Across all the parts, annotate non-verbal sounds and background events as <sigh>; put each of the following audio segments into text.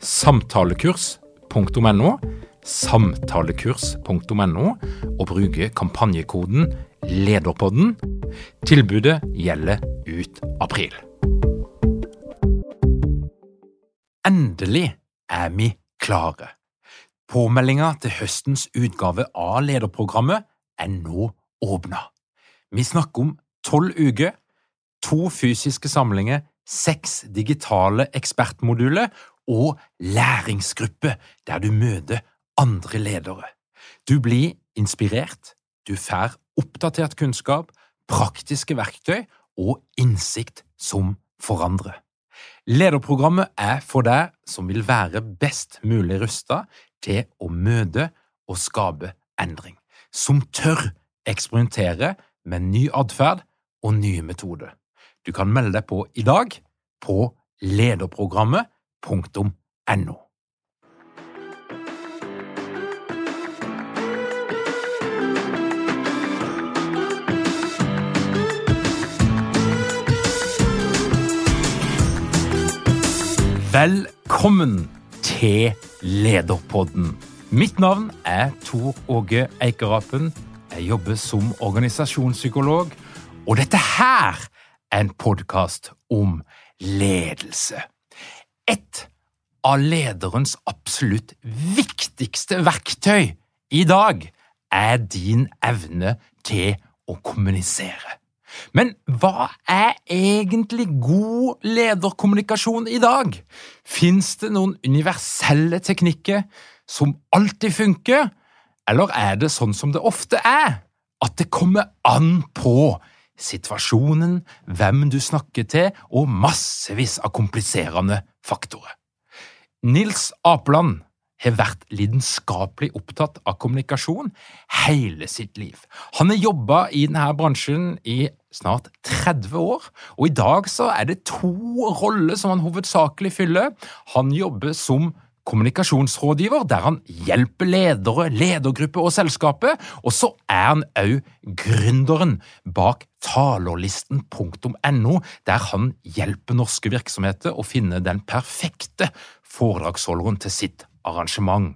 samtalekurs.no, samtalekurs.no, og bruke kampanjekoden LEDERPODDEN. Tilbudet gjelder ut april. Endelig er vi klare. Påmeldinga til høstens utgave av lederprogrammet er nå åpna. Vi snakker om tolv uker, to fysiske samlinger, seks digitale ekspertmoduler og læringsgruppe der du møter andre ledere. Du blir inspirert, du får oppdatert kunnskap, praktiske verktøy og innsikt som forandrer. Lederprogrammet er for deg som vil være best mulig rusta til å møte og skape endring, som tør eksperimentere med ny atferd og nye metoder. Du kan melde deg på i dag på lederprogrammet.no. Velkommen til Lederpodden. Mitt navn er Tor Åge Eikerapen. Jeg jobber som organisasjonspsykolog, og dette her er en podkast om ledelse. Et av lederens absolutt viktigste verktøy i dag er din evne til å kommunisere. Men hva er egentlig god lederkommunikasjon i dag? Fins det noen universelle teknikker som alltid funker, eller er det sånn som det ofte er, at det kommer an på situasjonen, hvem du snakker til og massevis av kompliserende faktorer? Nils Apeland har vært lidenskapelig opptatt av kommunikasjon hele sitt liv. Han har jobba i denne bransjen i snart 30 år, og i dag så er det to roller som han hovedsakelig fyller. Han jobber som kommunikasjonsrådgiver, der han hjelper ledere, ledergrupper og selskapet, og så er han òg gründeren bak talerlisten.no, der han hjelper norske virksomheter å finne den perfekte foredragsholderen til sitt arrangement.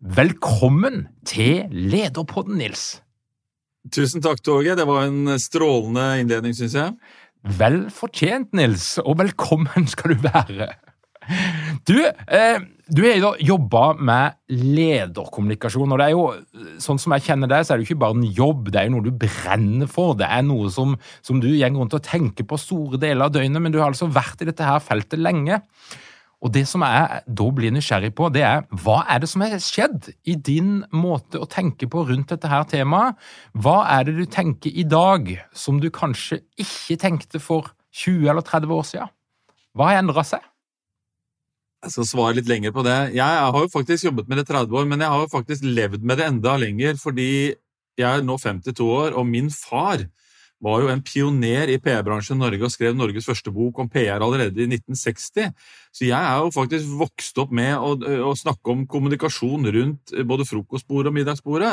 Velkommen til Lederpodden, Nils. Tusen takk, Torgeir. Det var en strålende innledning, syns jeg. Vel fortjent, Nils, og velkommen skal du være. Du, eh, du har jo jobba med lederkommunikasjon, og det er jo, sånn som jeg kjenner deg, så er det jo ikke bare en jobb, det er jo noe du brenner for. Det er noe som, som du går rundt og tenker på store deler av døgnet, men du har altså vært i dette her feltet lenge. Og det som jeg da blir nysgjerrig på, det er hva er det som har skjedd i din måte å tenke på rundt dette her temaet? Hva er det du tenker i dag som du kanskje ikke tenkte for 20 eller 30 år siden? Hva har endra seg? Jeg skal svare litt lenger på det. Jeg har jo faktisk jobbet med det 30 år, men jeg har jo faktisk levd med det enda lenger, fordi jeg er nå 52 år, og min far var jo en pioner i PR-bransjen i Norge og skrev Norges første bok om PR allerede i 1960. Så jeg er jo faktisk vokst opp med å, å snakke om kommunikasjon rundt både frokostbordet og middagsbordet.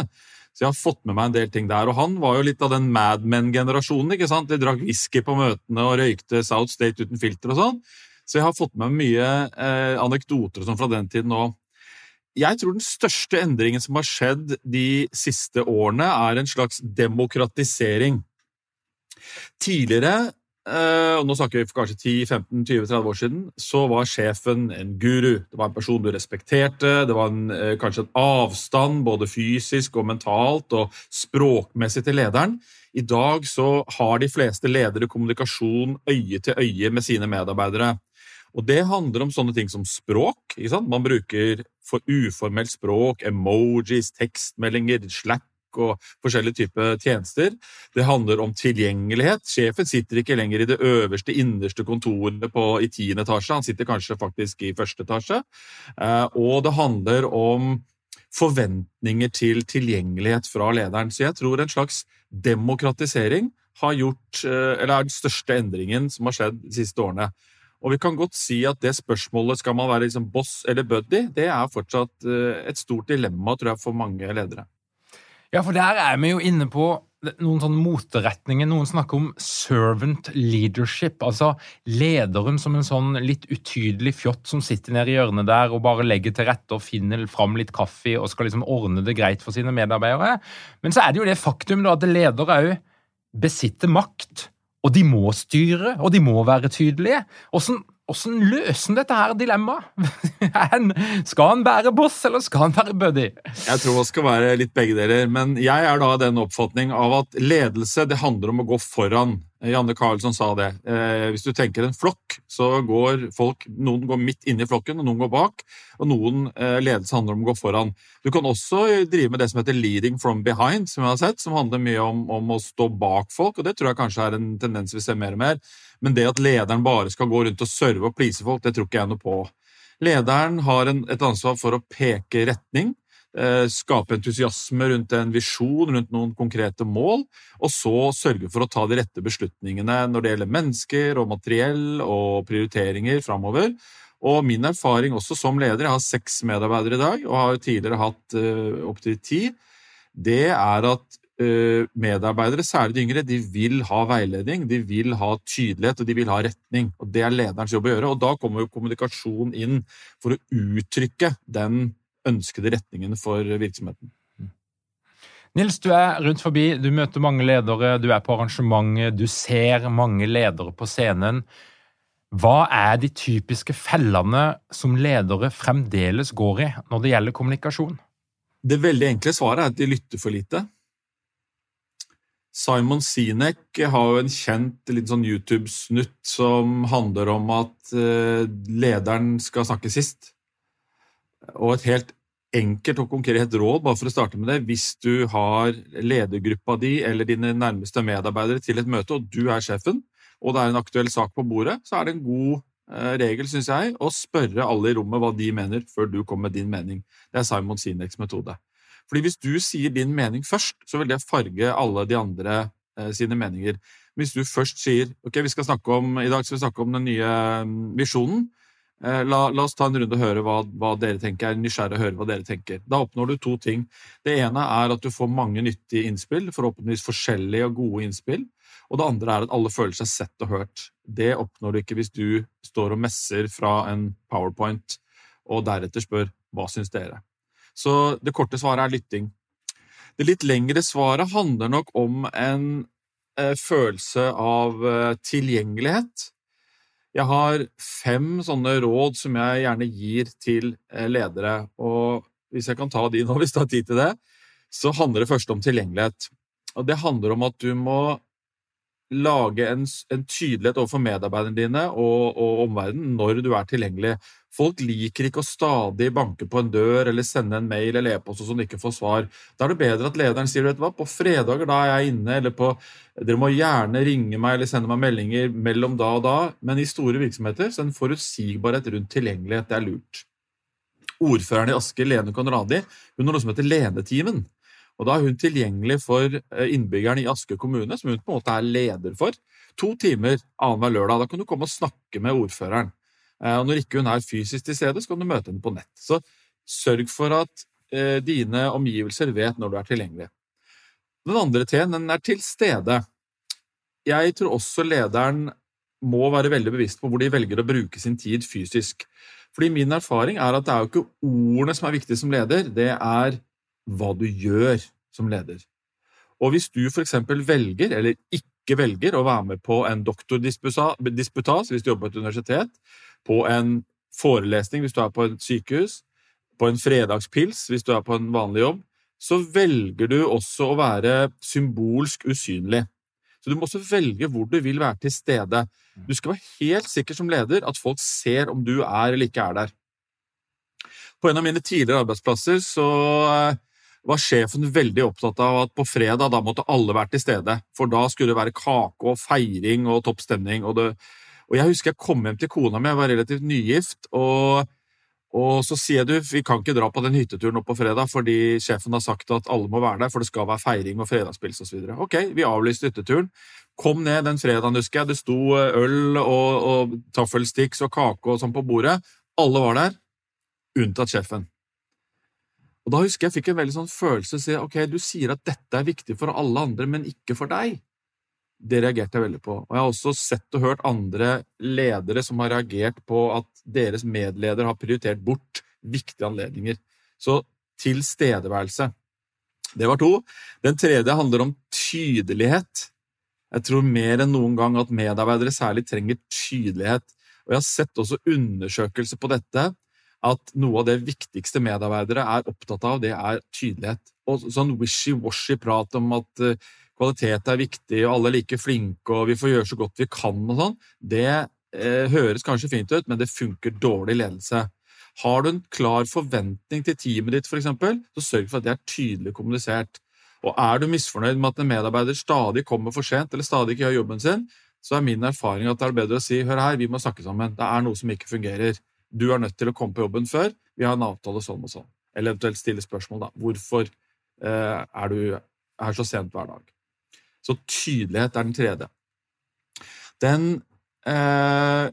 Så jeg har fått med meg en del ting der. Og han var jo litt av den Mad Men-generasjonen. ikke sant? De drakk whisky på møtene og røykte South State uten filter og sånn. Så jeg har fått med meg mye eh, anekdoter sånn fra den tiden òg. Jeg tror den største endringen som har skjedd de siste årene, er en slags demokratisering. Tidligere eh, og nå snakker vi for kanskje 10-15-20-30 år siden, så var sjefen en guru. Det var en person du respekterte, det var en, eh, kanskje en avstand både fysisk og mentalt og språkmessig til lederen. I dag så har de fleste ledere kommunikasjon øye til øye med sine medarbeidere. Og Det handler om sånne ting som språk. Man bruker for uformelt språk, emojis, tekstmeldinger, Slack og forskjellige typer tjenester. Det handler om tilgjengelighet. Sjefen sitter ikke lenger i det øverste, innerste kontoret i tiende etasje, han sitter kanskje faktisk i første etasje. Eh, og det handler om forventninger til tilgjengelighet fra lederen. Så jeg tror en slags demokratisering har gjort, eh, eller er den største endringen som har skjedd de siste årene. Og vi kan godt si at det spørsmålet skal man være liksom boss eller buddy, det er fortsatt eh, et stort dilemma tror jeg, for mange ledere. Ja, for der er vi jo inne på noen sånne moteretninger. Noen snakker om servant leadership, altså lederen som en sånn litt utydelig fjott som sitter nede i hjørnet der og bare legger til rette og finner fram litt kaffe og skal liksom ordne det greit for sine medarbeidere. Men så er det jo det faktum da, at ledere òg besitter makt. Og de må styre, og de må være tydelige. Hvordan hvordan løser han dette her dilemmaet? <laughs> skal han være boss, eller skal han være buddy? Jeg tror det skal være litt begge deler, men jeg er da den oppfatning av at ledelse det handler om å gå foran. Janne Karlsson sa det. Eh, hvis du tenker en flokk, så går folk Noen går midt inni flokken, og noen går bak. Og noen eh, ledelse handler om å gå foran. Du kan også drive med det som heter 'leading from behind', som jeg har sett, som handler mye om, om å stå bak folk, og det tror jeg kanskje er en tendens vi ser mer og mer. Men det at lederen bare skal gå rundt og serve og please folk, det tror ikke jeg noe på. Lederen har en, et ansvar for å peke retning, eh, skape entusiasme rundt en visjon, rundt noen konkrete mål, og så sørge for å ta de rette beslutningene når det gjelder mennesker og materiell og prioriteringer framover. Og min erfaring også som leder, jeg har seks medarbeidere i dag og har tidligere hatt eh, opptil ti, det er at medarbeidere, særlig de yngre, de vil ha veiledning, de vil ha tydelighet og de vil ha retning. og Det er lederens jobb å gjøre. og Da kommer jo kommunikasjon inn for å uttrykke den ønskede retningen for virksomheten. Nils, du er rundt forbi, du møter mange ledere, du er på arrangementet, du ser mange ledere på scenen. Hva er de typiske fellene som ledere fremdeles går i når det gjelder kommunikasjon? Det veldig enkle svaret er at de lytter for lite. Simon Sinek har jo en kjent sånn YouTube-snutt som handler om at uh, lederen skal snakke sist. Og et helt enkelt og konkret råd, bare for å starte med det, hvis du har ledergruppa di eller dine nærmeste medarbeidere til et møte, og du er sjefen, og det er en aktuell sak på bordet, så er det en god uh, regel, syns jeg, å spørre alle i rommet hva de mener, før du kommer med din mening. Det er Simon Sineks metode. Fordi Hvis du sier din mening først, så vil det farge alle de andre eh, sine meninger. Hvis du først sier ok, vi skal snakke om, i dag skal vi snakke om den nye mm, visjonen, eh, la, la, oss ta en runde og høre hva, hva dere tenker. Jeg er nysgjerrig å høre hva dere tenker. Da oppnår du to ting. Det ene er at du får mange nyttige innspill, forhåpentligvis forskjellige og gode innspill. Og det andre er at alle føler seg sett og hørt. Det oppnår du ikke hvis du står og messer fra en powerpoint og deretter spør hva syns dere. Så det korte svaret er lytting. Det litt lengre svaret handler nok om en eh, følelse av eh, tilgjengelighet. Jeg har fem sånne råd som jeg gjerne gir til eh, ledere, og hvis jeg kan ta de nå, <laughs> hvis du har tid til det, så handler det først om tilgjengelighet. Og det handler om at du må lage en, en tydelighet overfor medarbeiderne dine og, og omverdenen når du er tilgjengelig. Folk liker ikke å stadig banke på en dør eller sende en mail eller e-post som ikke får svar. Da er det bedre at lederen sier hva, på fredager da er jeg inne, eller på dere må gjerne ringe meg eller sende meg meldinger mellom da og da. Men i store virksomheter så er en forutsigbarhet rundt tilgjengelighet det er lurt. Ordføreren i Asker, Lene Konradi, hun har noe som heter Lenetimen. Og Da er hun tilgjengelig for eh, innbyggerne i Asker kommune, som hun på en måte er leder for. To timer annenhver lørdag. Da kan du komme og snakke med ordføreren. Eh, og Når ikke hun er fysisk til stede, så kan du møte henne på nett. Så sørg for at eh, dine omgivelser vet når du er tilgjengelig. Den andre T-en den er til stede. Jeg tror også lederen må være veldig bevisst på hvor de velger å bruke sin tid fysisk. Fordi min erfaring er at det er jo ikke ordene som er viktige som leder, det er hva du gjør som leder. Og hvis du f.eks. velger, eller ikke velger å være med på en doktordisputas hvis du jobber på et universitet, på en forelesning hvis du er på et sykehus, på en fredagspils hvis du er på en vanlig jobb, så velger du også å være symbolsk usynlig. Så du må også velge hvor du vil være til stede. Du skal være helt sikker som leder at folk ser om du er eller ikke er der. På en av mine tidligere arbeidsplasser så eh, var sjefen veldig opptatt av at på fredag da måtte alle være til stede, for da skulle det være kake og feiring og topp stemning. Og, det, og jeg husker jeg kom hjem til kona mi, jeg var relativt nygift, og, og så sier du vi kan ikke dra på den hytteturen opp på fredag fordi sjefen har sagt at alle må være der, for det skal være feiring og fredagspils osv. Ok, vi avlyste hytteturen. Kom ned den fredagen, husker jeg. Det sto øl og, og taffelsticks og kake og sånn på bordet. Alle var der unntatt sjefen. Og Da husker jeg fikk en veldig sånn følelse si, ok, du sier at dette er viktig for alle andre, men ikke for deg. Det reagerte jeg veldig på. Og Jeg har også sett og hørt andre ledere som har reagert på at deres medleder har prioritert bort viktige anledninger. Så tilstedeværelse. Det var to. Den tredje handler om tydelighet. Jeg tror mer enn noen gang at medarbeidere særlig trenger tydelighet. Og Jeg har sett også undersøkelser på dette at noe av det viktigste medarbeidere er opptatt av, det er tydelighet. Og sånn wishy-washy prat om at uh, kvalitet er viktig, og alle er like flinke, og vi får gjøre så godt vi kan og sånn, det eh, høres kanskje fint ut, men det funker dårlig ledelse. Har du en klar forventning til teamet ditt, f.eks., så sørg for at det er tydelig kommunisert. Og er du misfornøyd med at en medarbeider stadig kommer for sent eller stadig ikke gjør jobben sin, så er min erfaring at det er bedre å si hør her, vi må snakke sammen, det er noe som ikke fungerer. Du er nødt til å komme på jobben før. Vi har en avtale sånn og sånn. Eller eventuelt stille spørsmål, da. Hvorfor eh, er du her så sent hver dag? Så tydelighet er den tredje. Den eh,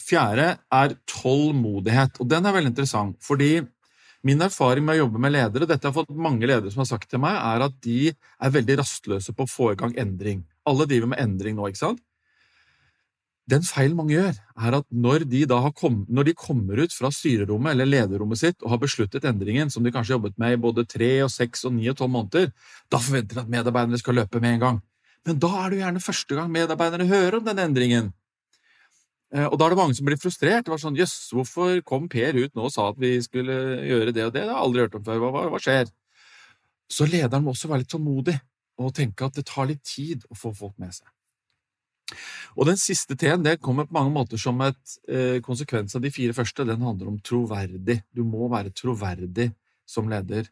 fjerde er tålmodighet, og den er veldig interessant. fordi Min erfaring med å jobbe med ledere, dette har fått mange ledere som har sagt til meg, er at de er veldig rastløse på å få i gang endring. Alle driver med endring nå, ikke sant? Den feilen mange gjør, er at når de, kom, når de, kommer ut fra styrerommet eller lederrommet sitt og har besluttet endringen, som de kanskje har jobbet med i både tre og seks og ni og tolv måneder, da forventer de at medarbeiderne skal løpe med en gang. Men da er det jo gjerne første gang medarbeiderne hører om den endringen. Eh, og da er det mange som blir frustrert. Det var sånn, Jøss, hvorfor kom Per ut nå og sa at vi skulle gjøre det og det? Det har jeg aldri hørt om før. Hva, hva, skjer? Så lederen må også være litt tålmodig og tenke at det tar litt tid å få folk med seg. Og den siste T-en det kommer på mange måter som et eh, konsekvens av de fire første. Den handler om troverdig. Du må være troverdig som leder.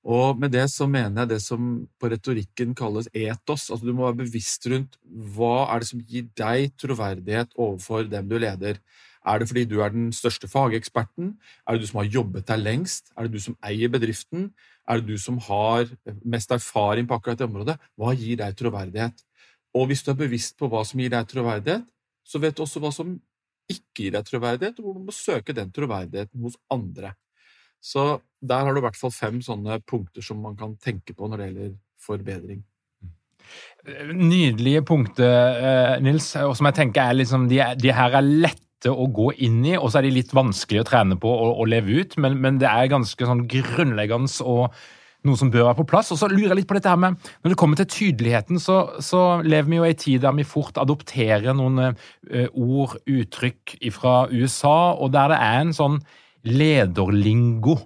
Og med det så mener jeg det som på retorikken kalles etos. Altså du må være bevisst rundt hva er det som gir deg troverdighet overfor dem du leder. Er det fordi du er den største fageksperten? Er det du som har jobbet der lengst? Er det du som eier bedriften? Er det du som har mest erfaring på akkurat det området? Hva gir deg troverdighet? Og hvis du er bevisst på hva som gir deg troverdighet, så vet du også hva som ikke gir deg troverdighet, og hvor du må søke den troverdigheten hos andre. Så der har du i hvert fall fem sånne punkter som man kan tenke på når det gjelder forbedring. Nydelige punkter, eh, Nils, og som jeg tenker er liksom, de, de her er lette å gå inn i, og så er de litt vanskelig å trene på og, leve ut, men, men, det er ganske sånn grunnleggende og noe som bør være på plass. Og så lurer jeg litt på dette her med, Når det kommer til tydeligheten, så, så lever vi jo i en tid der vi fort adopterer noen uh, ord, uttrykk fra USA, og der det er en sånn lederlingo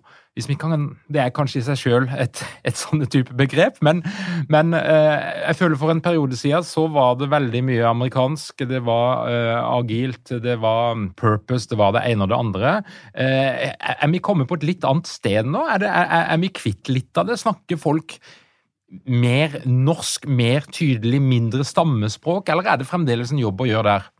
kan, Det er kanskje i seg sjøl et, et sånne type begrep, men, men eh, jeg føler for en periode siden så var det veldig mye amerikansk. Det var eh, agilt, det var purpose, det var det ene og det andre. Eh, er vi kommet på et litt annet sted nå? Er, det, er, er vi kvitt litt av det? Snakker folk mer norsk, mer tydelig, mindre stammespråk, eller er det fremdeles en jobb å gjøre der?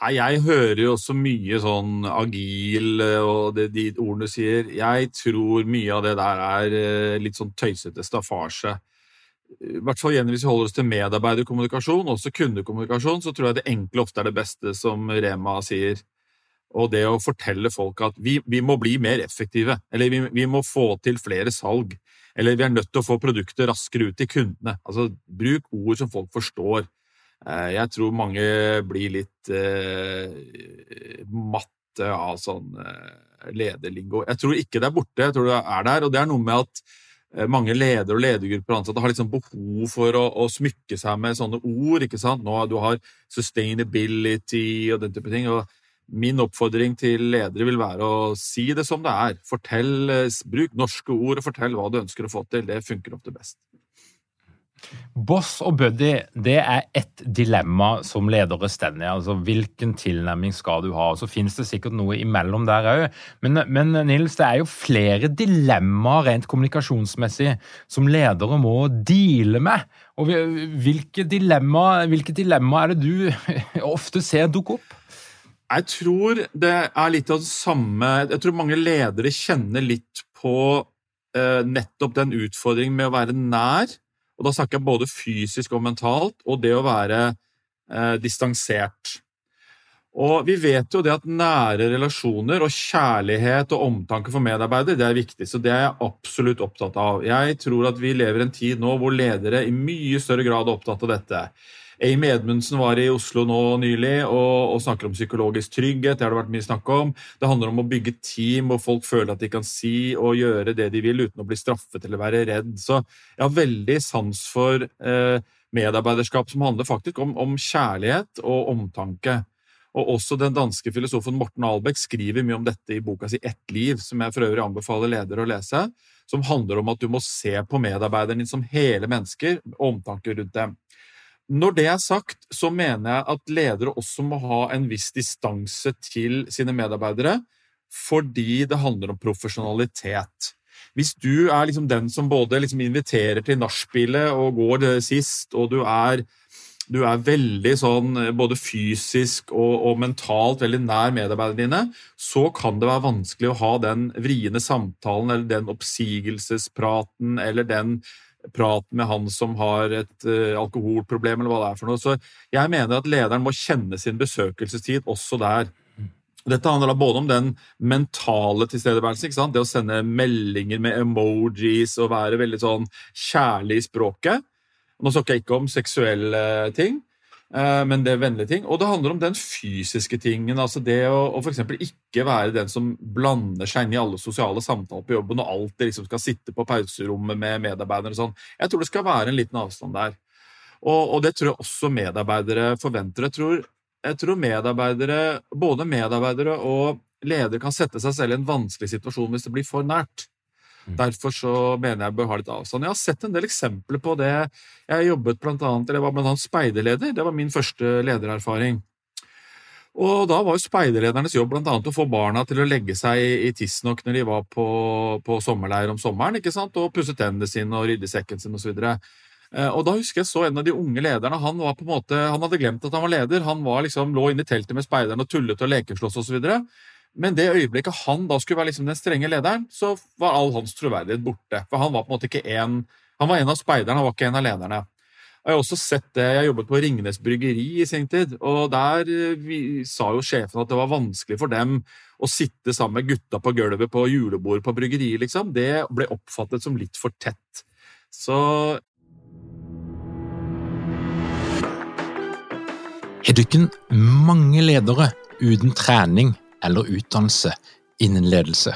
Nei, Jeg hører jo også mye sånn agil eh, og det, de ordene du sier. Jeg tror mye av det der er eh, litt sånn tøysete staffasje. I hvert fall igjen Hvis vi holder oss til medarbeiderkommunikasjon, også kundekommunikasjon, så tror jeg det enkle ofte er det beste, som Rema sier. Og det å fortelle folk at vi, vi må bli mer effektive, eller vi, vi, må få til flere salg, eller vi er nødt til å få produkter raskere ut til kundene. Altså, Bruk ord som folk forstår. Eh, jeg tror mange blir litt eh, matte av sånn eh, lederlingo. Jeg tror ikke det er borte, jeg tror det er der. Og det er noe med at eh, mange ledere og ledergrupper og ansatte har liksom behov for å, å, smykke seg med sånne ord. ikke sant? Nå Du har sustainability og den type ting. og Min oppfordring til ledere vil være å si det som det er. Fortell, Bruk norske ord og fortell hva du ønsker å få til. Det funker ofte best. Boss og buddy det er ett dilemma som ledere står i. Altså, hvilken tilnærming skal du ha? Så finnes det sikkert noe imellom der òg. Men, men, Nils, det er jo flere dilemmaer rent kommunikasjonsmessig som ledere må deale med. Og hvilke dilemmaer hvilke dilemma er det du <laughs> ofte ser dukke opp? Jeg tror det er litt av det samme Jeg tror mange ledere kjenner litt på eh, nettopp den utfordringen med å være nær og da snakker jeg både fysisk og mentalt, og det å være eh, distansert. Og vi vet jo det at nære relasjoner og kjærlighet og omtanke for medarbeidere det er viktig, så det er jeg absolutt opptatt av. Jeg tror at vi lever en tid nå hvor ledere i mye større grad er opptatt av dette. Amy Edmundsen var i Oslo nå nylig og, og, snakker om psykologisk trygghet. Det har det vært mye snakk om. Det handler om å bygge team hvor folk føler at de kan si og gjøre det de vil uten å bli straffet eller være redd. Så jeg har veldig sans for eh, medarbeiderskap som handler faktisk om, om kjærlighet og omtanke. Og også den danske filosofen Morten Albeck skriver mye om dette i boka si Ett liv, som jeg for øvrig anbefaler ledere å lese, som handler om at du må se på medarbeiderne dine som hele mennesker, og omtanke rundt dem. Når det er sagt, så mener jeg at ledere også må ha en viss distanse til sine medarbeidere, fordi det handler om profesjonalitet. Hvis du er liksom den som både liksom inviterer til nachspielet og går sist, og du er, du er veldig sånn både fysisk og, og, mentalt veldig nær medarbeiderne dine, så kan det være vanskelig å ha den vriene samtalen eller den oppsigelsespraten eller den prat med han som har et uh, alkoholproblem, eller hva det er for noe. Så jeg mener at lederen må kjenne sin besøkelsestid også der. Dette handler både om den mentale tilstedeværelsen, det å sende meldinger med emojis og være veldig sånn kjærlig i språket. Nå snakker jeg ikke om seksuelle ting, Eh, men det er vennlige ting. Og det handler om den fysiske tingen. altså Det å, å f.eks. ikke være den som blander seg inn i alle sosiale samtaler på jobben og alltid liksom skal sitte på pauserommet med medarbeidere og sånn. Jeg tror det skal være en liten avstand der. Og, og det tror jeg også medarbeidere forventer. Jeg tror, jeg tror medarbeidere, både medarbeidere og ledere kan sette seg selv i en vanskelig situasjon hvis det blir for nært. Mm. Derfor så mener jeg bør ha litt avstand. Jeg har sett en del eksempler på det. Jeg jobbet blant annet, eller var annet speiderleder. Det var min første ledererfaring. Og da var jo speiderledernes jobb annet å få barna til å legge seg i tidsnok når de var på, på, sommerleir om sommeren, ikke sant? og pusse tennene sine og rydde sekken sin osv. Eh, og da husker jeg så en av de unge lederne. Han var på en måte, han hadde glemt at han var leder. Han var liksom, lå inne i teltet med speiderne og tullet og lekeslåss osv. Men det øyeblikket han da skulle være liksom den strenge lederen, så var all hans troverdighet borte. For han var på en måte ikke en Han var en av speiderne, han var ikke en av lederne. Jeg har også sett det, jeg jobbet på Ringnes bryggeri i sin tid, og der eh, vi, sa jo sjefen at det var vanskelig for dem å sitte sammen med gutta på gulvet på julebord på bryggeriet, liksom. Det ble oppfattet som litt for tett. Så du ikke mange ledere uten trening eller utdannelse innen ledelse?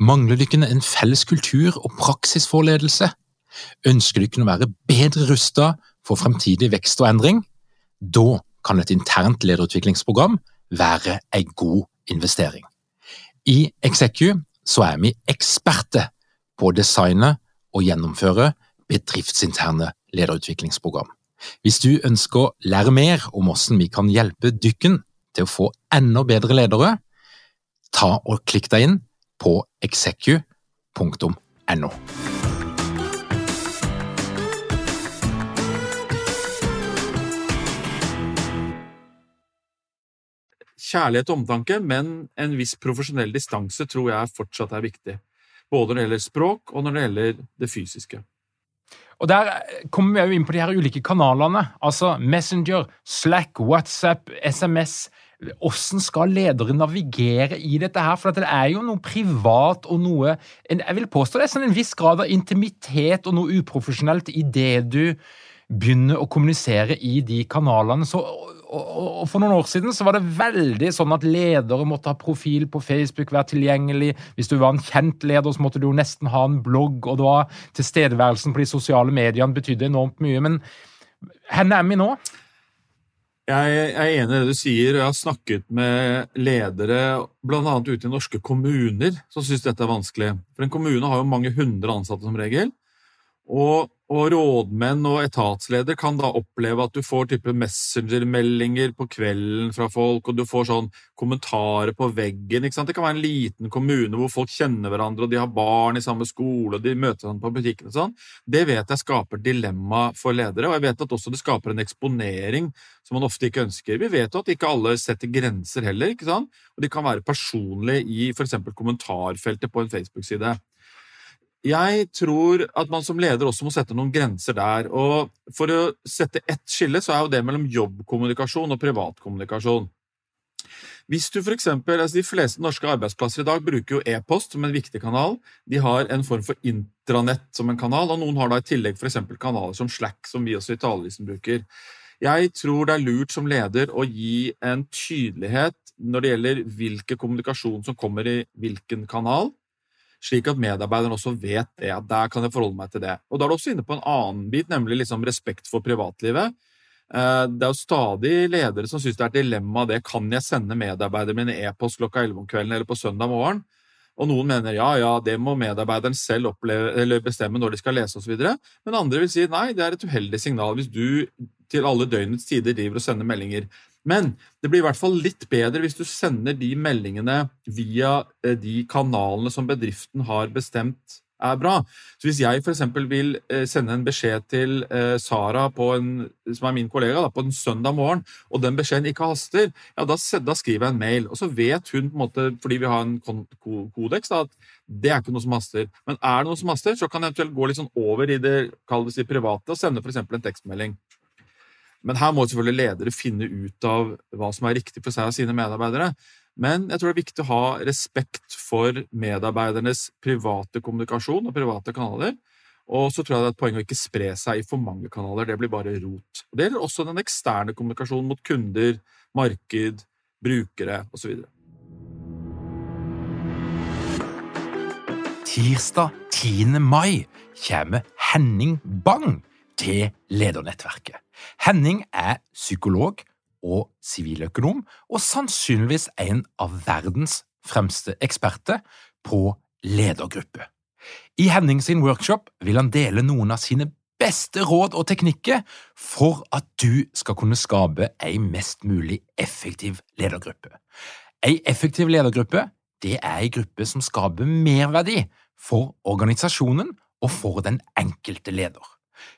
Mangler dere en felles kultur og praksis for ledelse? Ønsker dere å være bedre rustet for fremtidig vekst og endring? Da kan et internt lederutviklingsprogram være en god investering. I Execu er vi eksperter på å designe og gjennomføre bedriftsinterne lederutviklingsprogram. Hvis du ønsker å lære mer om hvordan vi kan hjelpe dykken til å få enda bedre ledere, ta og klikk deg inn på execu.no. Kjærlighet og omtanke, men en viss profesjonell distanse tror jeg fortsatt er viktig. Både når det gjelder språk, og når det gjelder det fysiske. Og Der kommer vi jo inn på de her ulike kanalene. Altså Messenger, Slack, WhatsApp, SMS. Hvordan skal ledere navigere i dette her? For det er jo noe privat og noe Jeg vil påstå det er sånn en viss grad av intimitet og noe uprofesjonelt i det du begynner å kommunisere i de kanalene. Så og, For noen år siden så var det veldig sånn at ledere måtte ha profil på Facebook, være tilgjengelig. Hvis du var en kjent leder, så måtte du jo nesten ha en blogg, og det var tilstedeværelsen på de sosiale mediene betydde enormt mye. Men hvor er vi nå? Jeg er enig i det du sier, og jeg har snakket med ledere bl.a. ute i norske kommuner som syns dette er vanskelig. For en kommune har jo mange hundre ansatte som regel. Og, og, rådmenn og etatsleder kan da oppleve at du får type messengermeldinger på kvelden fra folk, og du får sånn kommentarer på veggen. ikke sant? Det kan være en liten kommune hvor folk kjenner hverandre, og de har barn i samme skole, og de møter hverandre på butikken og sånn. Det vet jeg skaper dilemma for ledere, og jeg vet at også det skaper en eksponering som man ofte ikke ønsker. Vi vet jo at ikke alle setter grenser heller, ikke sant? og de kan være personlige i f.eks. kommentarfeltet på en Facebook-side. Jeg tror at man som leder også må sette noen grenser der. og For å sette ett skille, så er jo det mellom jobbkommunikasjon og privatkommunikasjon. Hvis du for eksempel, altså De fleste norske arbeidsplasser i dag bruker jo e-post som en viktig kanal. De har en form for intranett som en kanal, og noen har da i tillegg for kanaler som Slack, som vi også i talerlisten bruker. Jeg tror det er lurt som leder å gi en tydelighet når det gjelder hvilken kommunikasjon som kommer i hvilken kanal slik at medarbeideren også vet det, at der kan jeg forholde meg til det. Og Da er du også inne på en annen bit, nemlig liksom respekt for privatlivet. Eh, det er jo stadig ledere som syns det er et dilemma det. Kan jeg sende medarbeiderne mine e-post klokka 11 om kvelden eller på søndag morgen? Og noen mener ja, ja, det må medarbeideren selv oppleve, bestemme når de skal lese osv. Men andre vil si nei, det er et uheldig signal hvis du til alle døgnets tider driver og sender meldinger. Men det blir i hvert fall litt bedre hvis du sender de meldingene via eh, de kanalene som bedriften har bestemt er bra. Så Hvis jeg f.eks. vil eh, sende en beskjed til eh, Sara, en, som er min kollega, da, på en søndag morgen, og den beskjeden ikke haster, ja, da, da, skriver jeg en mail. Og så vet hun, på en måte, fordi vi har en kodeks, at det er ikke noe som haster. Men er det noe som haster, så kan jeg eventuelt gå litt sånn over i det, det private og sende f.eks. en tekstmelding. Men her må selvfølgelig ledere finne ut av hva som er riktig for seg og sine medarbeidere. Men jeg tror det er viktig å ha respekt for medarbeidernes private kommunikasjon og private kanaler. Og så tror jeg det er et poeng å ikke spre seg i for mange kanaler. Det blir bare rot. Det gjelder også den eksterne kommunikasjonen mot kunder, marked, brukere osv. Tirsdag 10. mai kommer Henning Bang til ledernettverket. Henning er psykolog og siviløkonom, og sannsynligvis en av verdens fremste eksperter på ledergruppe. I Henning sin workshop vil han dele noen av sine beste råd og teknikker for at du skal kunne skape ei mest mulig effektiv ledergruppe. Ei effektiv ledergruppe det er ei gruppe som skaper merverdi for organisasjonen og for den enkelte leder.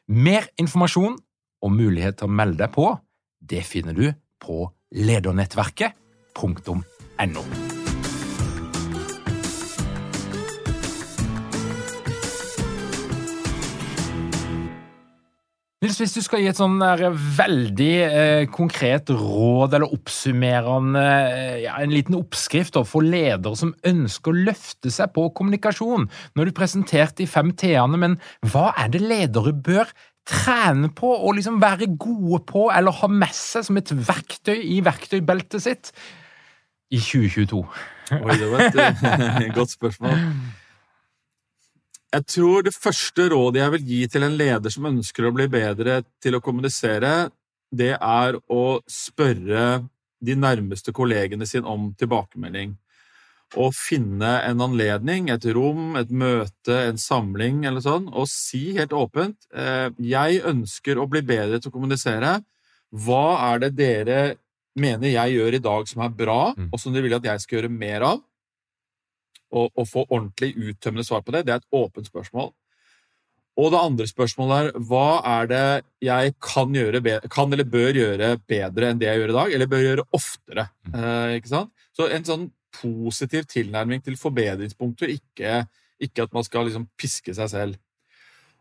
Mer informasjon og mulighet til å melde deg på, det finner du på ledernettverket.no. Hvis du skal gi et sånn veldig eh, konkret råd eller oppsummerende eh, ja, En liten oppskrift da, for ledere som ønsker å løfte seg på kommunikasjon. Nå har du presentert de fem T-ene, men hva er det ledere bør trene på og liksom være gode på, eller ha med seg som et verktøy i verktøybeltet sitt i 2022? Oi, det var et <laughs> godt spørsmål. Jeg tror det første rådet jeg vil gi til en leder som ønsker å bli bedre til å kommunisere, det er å spørre de nærmeste kollegene sine om tilbakemelding å finne en anledning, et rom, et møte, en samling eller sånn, og si helt åpent eh, jeg ønsker å bli bedre til å kommunisere. Hva er det dere mener jeg gjør i dag som er bra, mm. og som dere vil at jeg skal gjøre mer av? Og, å få ordentlig uttømmende svar på det. Det er et åpent spørsmål. Og det andre spørsmålet er hva er det jeg kan, gjøre kan eller bør gjøre bedre enn det jeg gjør i dag, eller bør gjøre oftere? Mm. Eh? Så en sånn positiv tilnærming til forbedringspunkter, ikke, ikke at man skal liksom piske seg selv.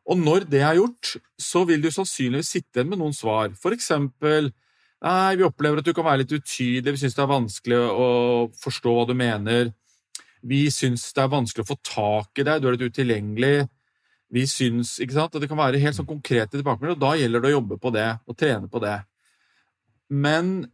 Og når det er gjort, så vil du sannsynligvis sitte igjen med noen svar. For eksempel Nei, vi opplever at du kan være litt utydelig, vi syns det er vanskelig å forstå hva du mener. Vi syns det er vanskelig å få tak i deg, du er litt utilgjengelig. Vi syns ikke sant, at Det kan være helt sånn konkrete tilbakemeldinger, og da gjelder det å jobbe på det og trene på det. men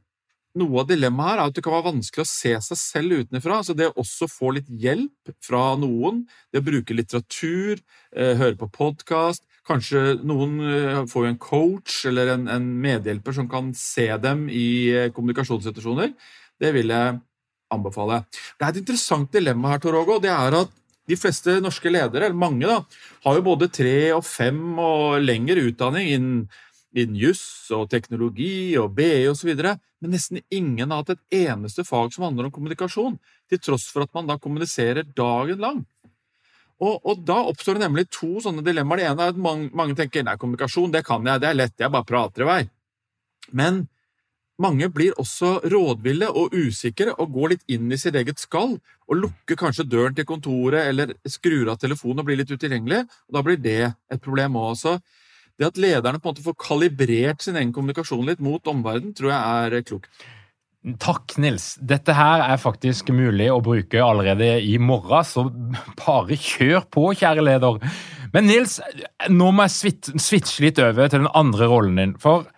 noe av dilemmaet her er at det kan være vanskelig å se seg selv utenfra. Så det å også få litt hjelp fra noen, det å bruke litteratur, eh, høre på podkast Kanskje noen eh, får jo en coach eller en, en, medhjelper som kan se dem i eh, kommunikasjonssituasjoner. Det vil jeg anbefale. Det er et interessant dilemma her, Tor Åge, det er at de fleste norske ledere, eller mange, da, har jo både tre og fem og lengre utdanning innen, innen juss og teknologi og BE osv., men nesten ingen har hatt et eneste fag som handler om kommunikasjon, til tross for at man da kommuniserer dagen lang. Og, og da oppstår det nemlig to sånne dilemmaer. Det ene er at mange, mange tenker nei, kommunikasjon det kan jeg, det er lett, jeg bare prater i vei. Men mange blir også rådville og usikre og går litt inn i sitt eget skall og lukker kanskje døren til kontoret eller skrur av telefonen og blir litt utilgjengelig. og Da blir det et problem også. Det at lederne på en måte får kalibrert sin egen kommunikasjon litt mot omverdenen, tror jeg er klokt. Takk, Nils. Dette her er faktisk mulig å bruke allerede i morgen, så bare kjør på, kjære leder. Men Nils, nå må jeg switche litt over til den andre rollen din, for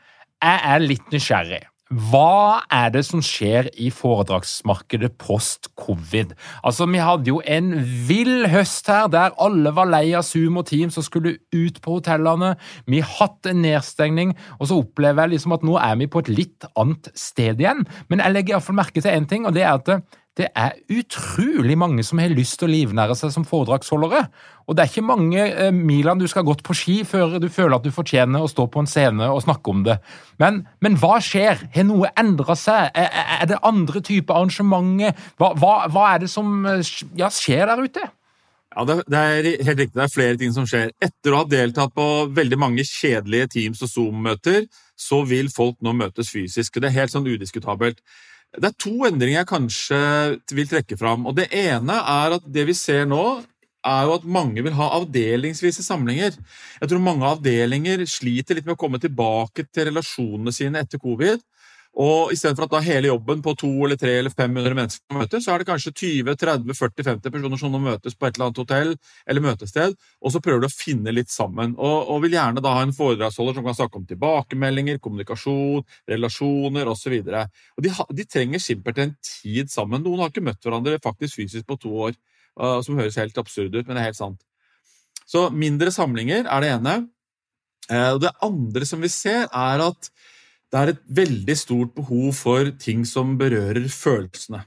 jeg er litt nysgjerrig. Hva er det som skjer i foredragsmarkedet post covid? Altså, Vi hadde jo en vill høst her der alle var lei av Zoom og Teams og skulle ut på hotellene. Vi hatt en nedstengning, og så opplever jeg liksom at nå er vi på et litt annet sted igjen. Men jeg legger iallfall merke til én ting, og det er at det er utrolig mange som har lyst til å livnære seg som foredragsholdere. Og det er ikke mange eh, milene du skal ha gått på ski før du føler at du fortjener å stå på en scene og snakke om det. Men, men hva skjer? Har noe endra seg? Er, er, det andre typer arrangementer? Hva, hva, hva, er det som eh, ja, skjer der ute? Ja, det, er helt riktig. Det er flere ting som skjer. Etter å ha deltatt på veldig mange kjedelige Teams- og Zoom-møter, så vil folk nå møtes fysisk. Det er helt sånn udiskutabelt. Det er to endringer jeg kanskje vil trekke fram. og Det ene er at det vi ser nå, er jo at mange vil ha avdelingsvise samlinger. Jeg tror mange avdelinger sliter litt med å komme tilbake til relasjonene sine etter covid. Og Istedenfor at da hele jobben på to eller tre eller 500 mennesker møtes, så er det kanskje 20-30-40-50 personer som nå møtes på et eller annet hotell eller møtested, og så prøver du å finne litt sammen. Og, og vil gjerne da ha en foredragsholder som kan snakke om tilbakemeldinger, kommunikasjon, relasjoner osv. De, de trenger simpelthen tid sammen. Noen har ikke møtt hverandre faktisk fysisk på to år, uh, som høres helt absurd ut, men det er helt sant. Så mindre samlinger er det ene. Uh, og det andre som vi ser, er at det er et veldig stort behov for ting som berører følelsene.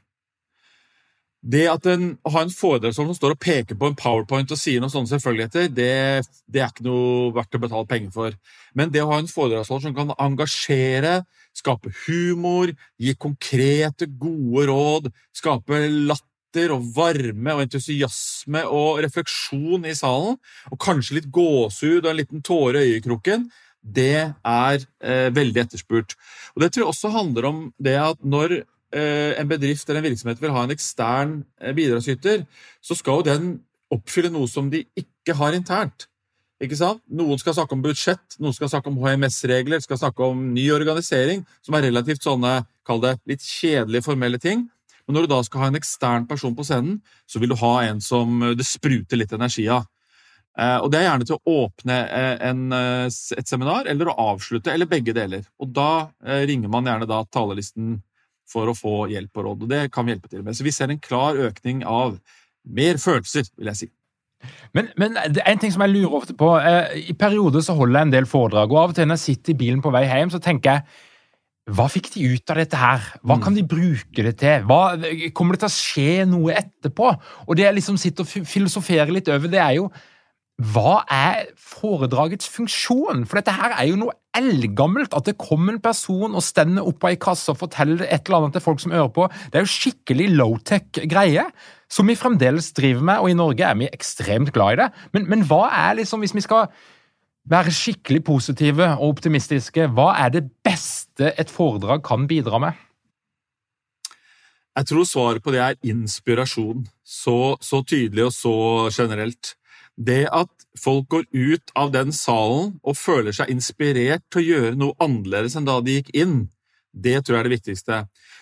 Det at en, å ha en foredragsholder som står og peker på en powerpoint og sier noen sånne selvfølgeligheter, det, det, er ikke noe verdt å betale penger for. Men det å ha en foredragsholder som kan engasjere, skape humor, gi konkrete, gode råd, skape latter og varme og entusiasme og refleksjon i salen, og kanskje litt gåsehud og en liten tåre i øyekroken, det er eh, veldig etterspurt. Og Det tror jeg også handler om det at når eh, en bedrift eller en virksomhet vil ha en ekstern eh, bidragsyter, så skal jo den oppfylle noe som de ikke har internt. Ikke sant? Noen skal snakke om budsjett, noen skal snakke om HMS-regler, skal snakke om ny organisering, som er relativt sånne, kall det, litt kjedelige formelle ting. Men når du da skal ha en ekstern person på scenen, så vil du ha en som det spruter litt energi av. Eh, og Det er gjerne til å åpne eh, en, eh, et seminar eller å avslutte, eller begge deler. Og Da ringer man gjerne da talerlisten for å få hjelp og råd. og Det kan vi hjelpe til med. Så vi ser en klar økning av mer følelser, vil jeg si. Men, men en ting som jeg lurer ofte på. I perioder så holder jeg en del foredrag, og av og til når jeg sitter i bilen på vei hjem, så tenker jeg hva fikk de ut av dette her? Hva mm. kan de bruke det til? Hva, kommer det til å skje noe etterpå? Og det jeg liksom sitter og filosoferer litt over, det er jo hva er foredragets funksjon? For dette her er jo noe eldgammelt. At det kommer en person og stender oppe i kassa og forteller et eller annet til folk som hører på. Det er jo skikkelig low-tech greie, som vi fremdeles driver med, og i Norge er vi ekstremt glad i det. Men, men hva er liksom, hvis vi skal være skikkelig positive og optimistiske, hva er det beste et foredrag kan bidra med? Jeg tror svaret på det er inspirasjon. Så, så tydelig og så generelt. Det at folk går ut av den salen og føler seg inspirert til å gjøre noe annerledes enn da de gikk inn, det tror jeg er det viktigste.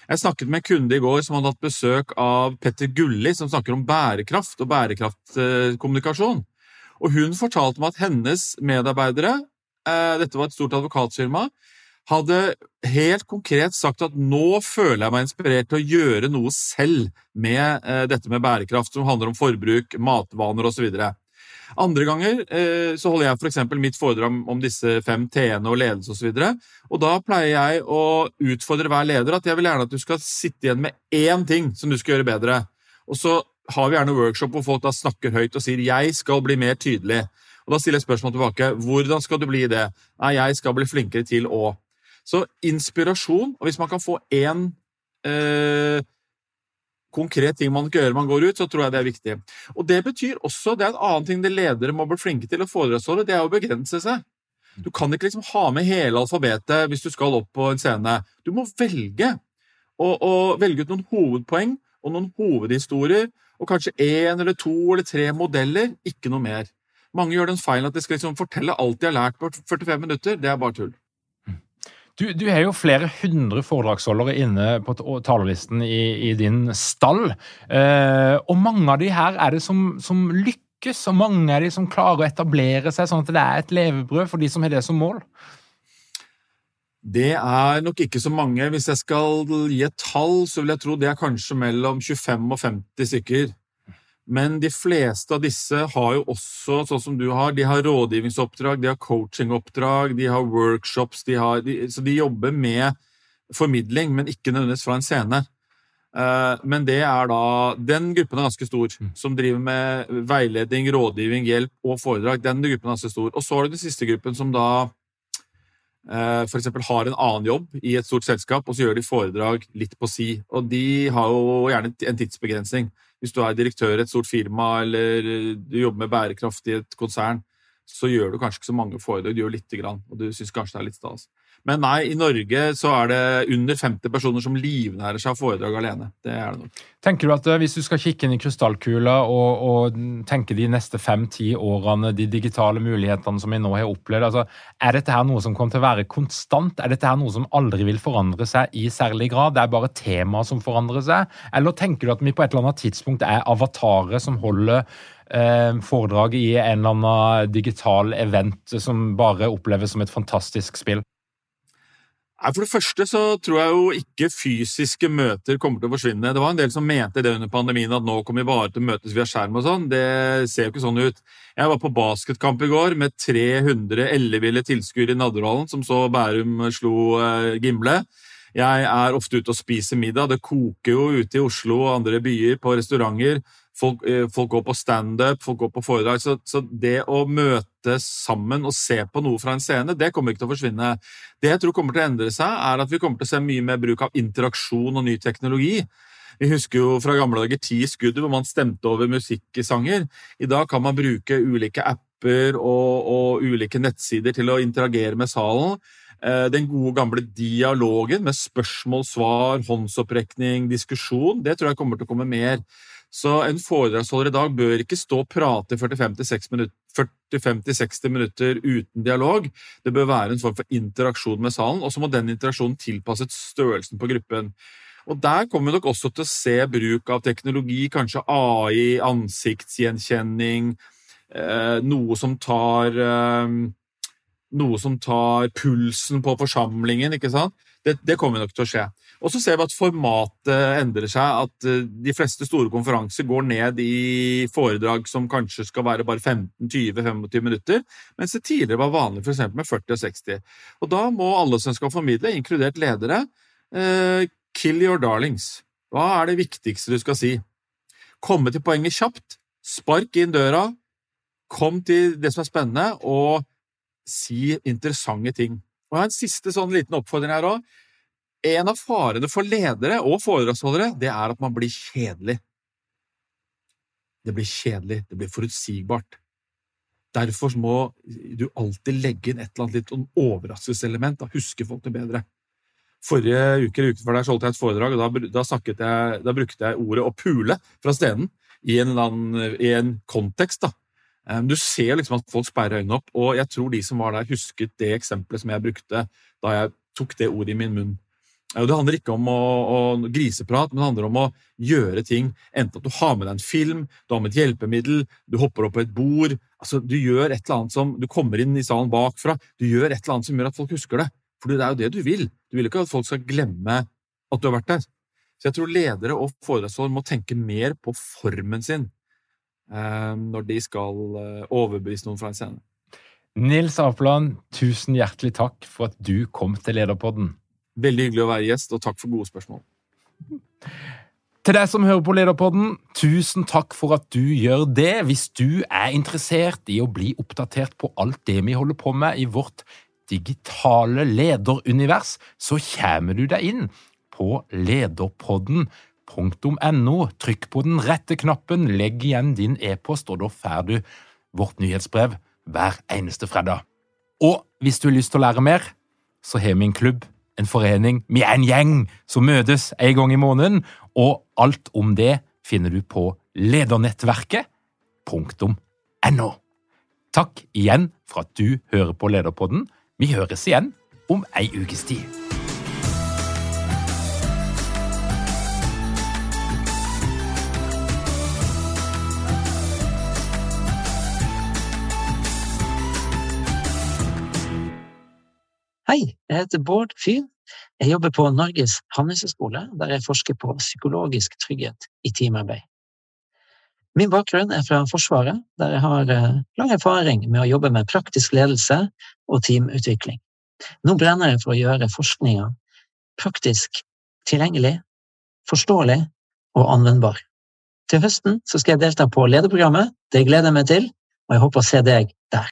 Jeg snakket med en kunde i går som hadde hatt besøk av Petter Gulli, som snakker om bærekraft og bærekraftkommunikasjon. Og hun fortalte meg at hennes medarbeidere, eh, dette var et stort advokatfirma, hadde helt konkret sagt at nå føler jeg meg inspirert til å gjøre noe selv med eh, dette med bærekraft, som handler om forbruk, matvaner osv. Andre ganger eh, så holder jeg f.eks. Mitt foredrag om, disse fem T-ene og ledelse osv. Og da pleier jeg å utfordre hver leder at jeg vil gjerne at du skal sitte igjen med én ting som du skal gjøre bedre. Og så har vi gjerne workshop hvor folk da snakker høyt og sier 'jeg skal bli mer tydelig'. Og Da stiller jeg spørsmål tilbake. Hvordan skal du bli det? Nei, jeg skal bli flinkere til å Så inspirasjon, og hvis man kan få én eh, konkret ting man kan gjøre man går ut, så tror jeg det er viktig. Og Det betyr også, det er en annen ting de ledere må bli flinke til å foredragsholde, det er å begrense seg. Du kan ikke liksom ha med hele alfabetet hvis du skal opp på en scene. Du må velge. Og, og velge ut noen hovedpoeng og noen hovedhistorier, og kanskje én eller to eller tre modeller, ikke noe mer. Mange gjør den feilen at de skal liksom fortelle alt de har lært på 45 minutter. Det er bare tull. Du, du har jo flere hundre foredragsholdere inne på talerlisten i, i din stall. Eh, og mange av de her er det som, som, lykkes, og mange av de som klarer å etablere seg sånn at det er et levebrød for de som har det som mål. Det er nok ikke så mange. Hvis jeg skal gi et tall, så vil jeg tro det er kanskje mellom 25 og 50 stykker. Men de fleste av disse har jo også, sånn som du har, de har rådgivningsoppdrag, de har coachingoppdrag, de har workshops, de har, de, så de jobber med formidling, men ikke nødvendigvis fra en scene. Uh, men det er da, den gruppen er ganske stor, mm. som driver med veiledning, rådgivning, hjelp og foredrag. Den gruppen er ganske stor. Og så er det den siste gruppen som da uh, f.eks. har en annen jobb i et stort selskap, og så gjør de foredrag litt på si. Og de har jo gjerne en tidsbegrensning. Hvis du er direktør i et stort firma eller du jobber med bærekraft i et konsern, så gjør du kanskje ikke så mange foredrag, du gjør lite grann, og du syns kanskje det er litt stas. Men nei, i Norge så er det under 50 personer som livnærer seg av foredrag alene. Det er det nok. Tenker du at eh, hvis du skal kikke inn i krystallkula og, og tenke de neste fem-ti årene, de digitale mulighetene som vi nå har opplevd, altså, er dette her noe som kommer til å være konstant? Er dette her noe som aldri vil forandre seg i særlig grad? Det er bare temaet som forandrer seg? Eller tenker du at vi på et eller annet tidspunkt er avatarer som holder eh, foredrag i en eller annen digital event som bare oppleves som et fantastisk spill? For det første så tror jeg jo ikke fysiske møter kommer til å forsvinne. Det var en del som mente det under pandemien, at nå kommer vi bare til å møtes via skjerm og sånn. Det ser jo ikke sånn ut. Jeg var på basketkamp i går med 300 elleville tilskuere i Nadderhallen, som så Bærum slo eh, Gimle. Jeg er ofte ute og spiser middag. Det koker jo ute i Oslo og andre byer på restauranter. Folk, eh, folk går på standup, folk går på foredrag. Så, så, det å møtes sammen og se på noe fra en scene, det kommer ikke til å forsvinne. Det jeg tror kommer til å endre seg, er at vi kommer til å se mye mer bruk av interaksjon og ny teknologi. Vi husker jo fra gamle dager ti skudd hvor man stemte over musikksanger. I dag kan man bruke ulike apper og, og ulike nettsider til å interagere med salen. Eh, den gode, gamle dialogen med spørsmål, svar, håndsopprekning, diskusjon, det tror jeg kommer til å komme mer. Så en foredragsholder i dag bør ikke stå og prate 45-60 minutter, minutter uten dialog. Det bør være en form for interaksjon med salen, og så må den interaksjonen tilpasses størrelsen på gruppen. Og Der kommer vi nok også til å se bruk av teknologi, kanskje AI, ansiktsgjenkjenning, eh, noe som tar eh, noe som tar pulsen på forsamlingen. ikke sant? Det, det kommer nok til å skje. Og så ser vi at formatet endrer seg. At eh, de fleste store konferanser går ned i foredrag som kanskje skal være bare 15-20-25 minutter, mens det tidligere var vanlig f.eks. med 40 og 60. Og da må alle som skal formidle, inkludert ledere, eh, kill your darlings. Hva er det viktigste du skal si? Komme til poenget kjapt, spark inn døra, kom til det som er spennende, og si interessante ting. Og jeg har en siste sånn liten oppfordring her òg. En av farene for ledere og foredragsholdere det er at man blir kjedelig. Det blir kjedelig, det blir forutsigbart. Derfor må du alltid legge inn et eller annet litt sånn overraskelseselement. Da husker folk det bedre. Forrige uke eller uken før der holdt jeg et foredrag, og da, da, jeg, da, brukte jeg ordet 'å pule' fra stenen i en, annen, i en kontekst. da. Du ser liksom at folk sperrer øynene opp, og jeg tror de som var der, husket det eksempelet som jeg brukte da jeg tok det ordet i min munn. Det handler ikke om å, å griseprat, men det handler om å gjøre ting. Enten at du har med deg en film, du har med et hjelpemiddel, du hopper opp på et bord. altså Du gjør et eller annet som, du kommer inn i salen bakfra. Du gjør et eller annet som gjør at folk husker det. For det er jo det du vil. Du vil ikke at folk skal glemme at du har vært der. Så jeg tror ledere og foredragsholdere må tenke mer på formen sin eh, når de skal eh, overbevise noen fra en scene. Nils Apeland, tusen hjertelig takk for at du kom til Lederpodden. Veldig hyggelig å være gjest, og takk for gode spørsmål. Til deg som hører på Lederpodden, tusen takk for at du gjør det. Hvis du er interessert i å bli oppdatert på alt det vi holder på med i vårt digitale lederunivers, så kommer du deg inn på lederpodden.no. Trykk på den rette knappen, legg igjen din e-post, og da får du vårt nyhetsbrev hver eneste fredag. Og hvis du har lyst til å lære mer, så har vi en klubb, en forening, vi er en gjeng som møtes en gang i måneden, og alt om det finner du på ledernettverket.no. Takk igjen for at du hører på Lederpodden. Vi høres igjen om ei ukes tid. Hei, jeg heter Bård Fyhn. Jeg jobber på Norges handelshøyskole, der jeg forsker på psykologisk trygghet i teamarbeid. Min bakgrunn er fra Forsvaret, der jeg har eh, lang erfaring med å jobbe med praktisk ledelse og teamutvikling. Nå brenner jeg for å gjøre forskninga praktisk tilgjengelig, forståelig og anvendbar. Til høsten skal jeg delta på lederprogrammet. Det gleder jeg meg til, og jeg håper å se deg der.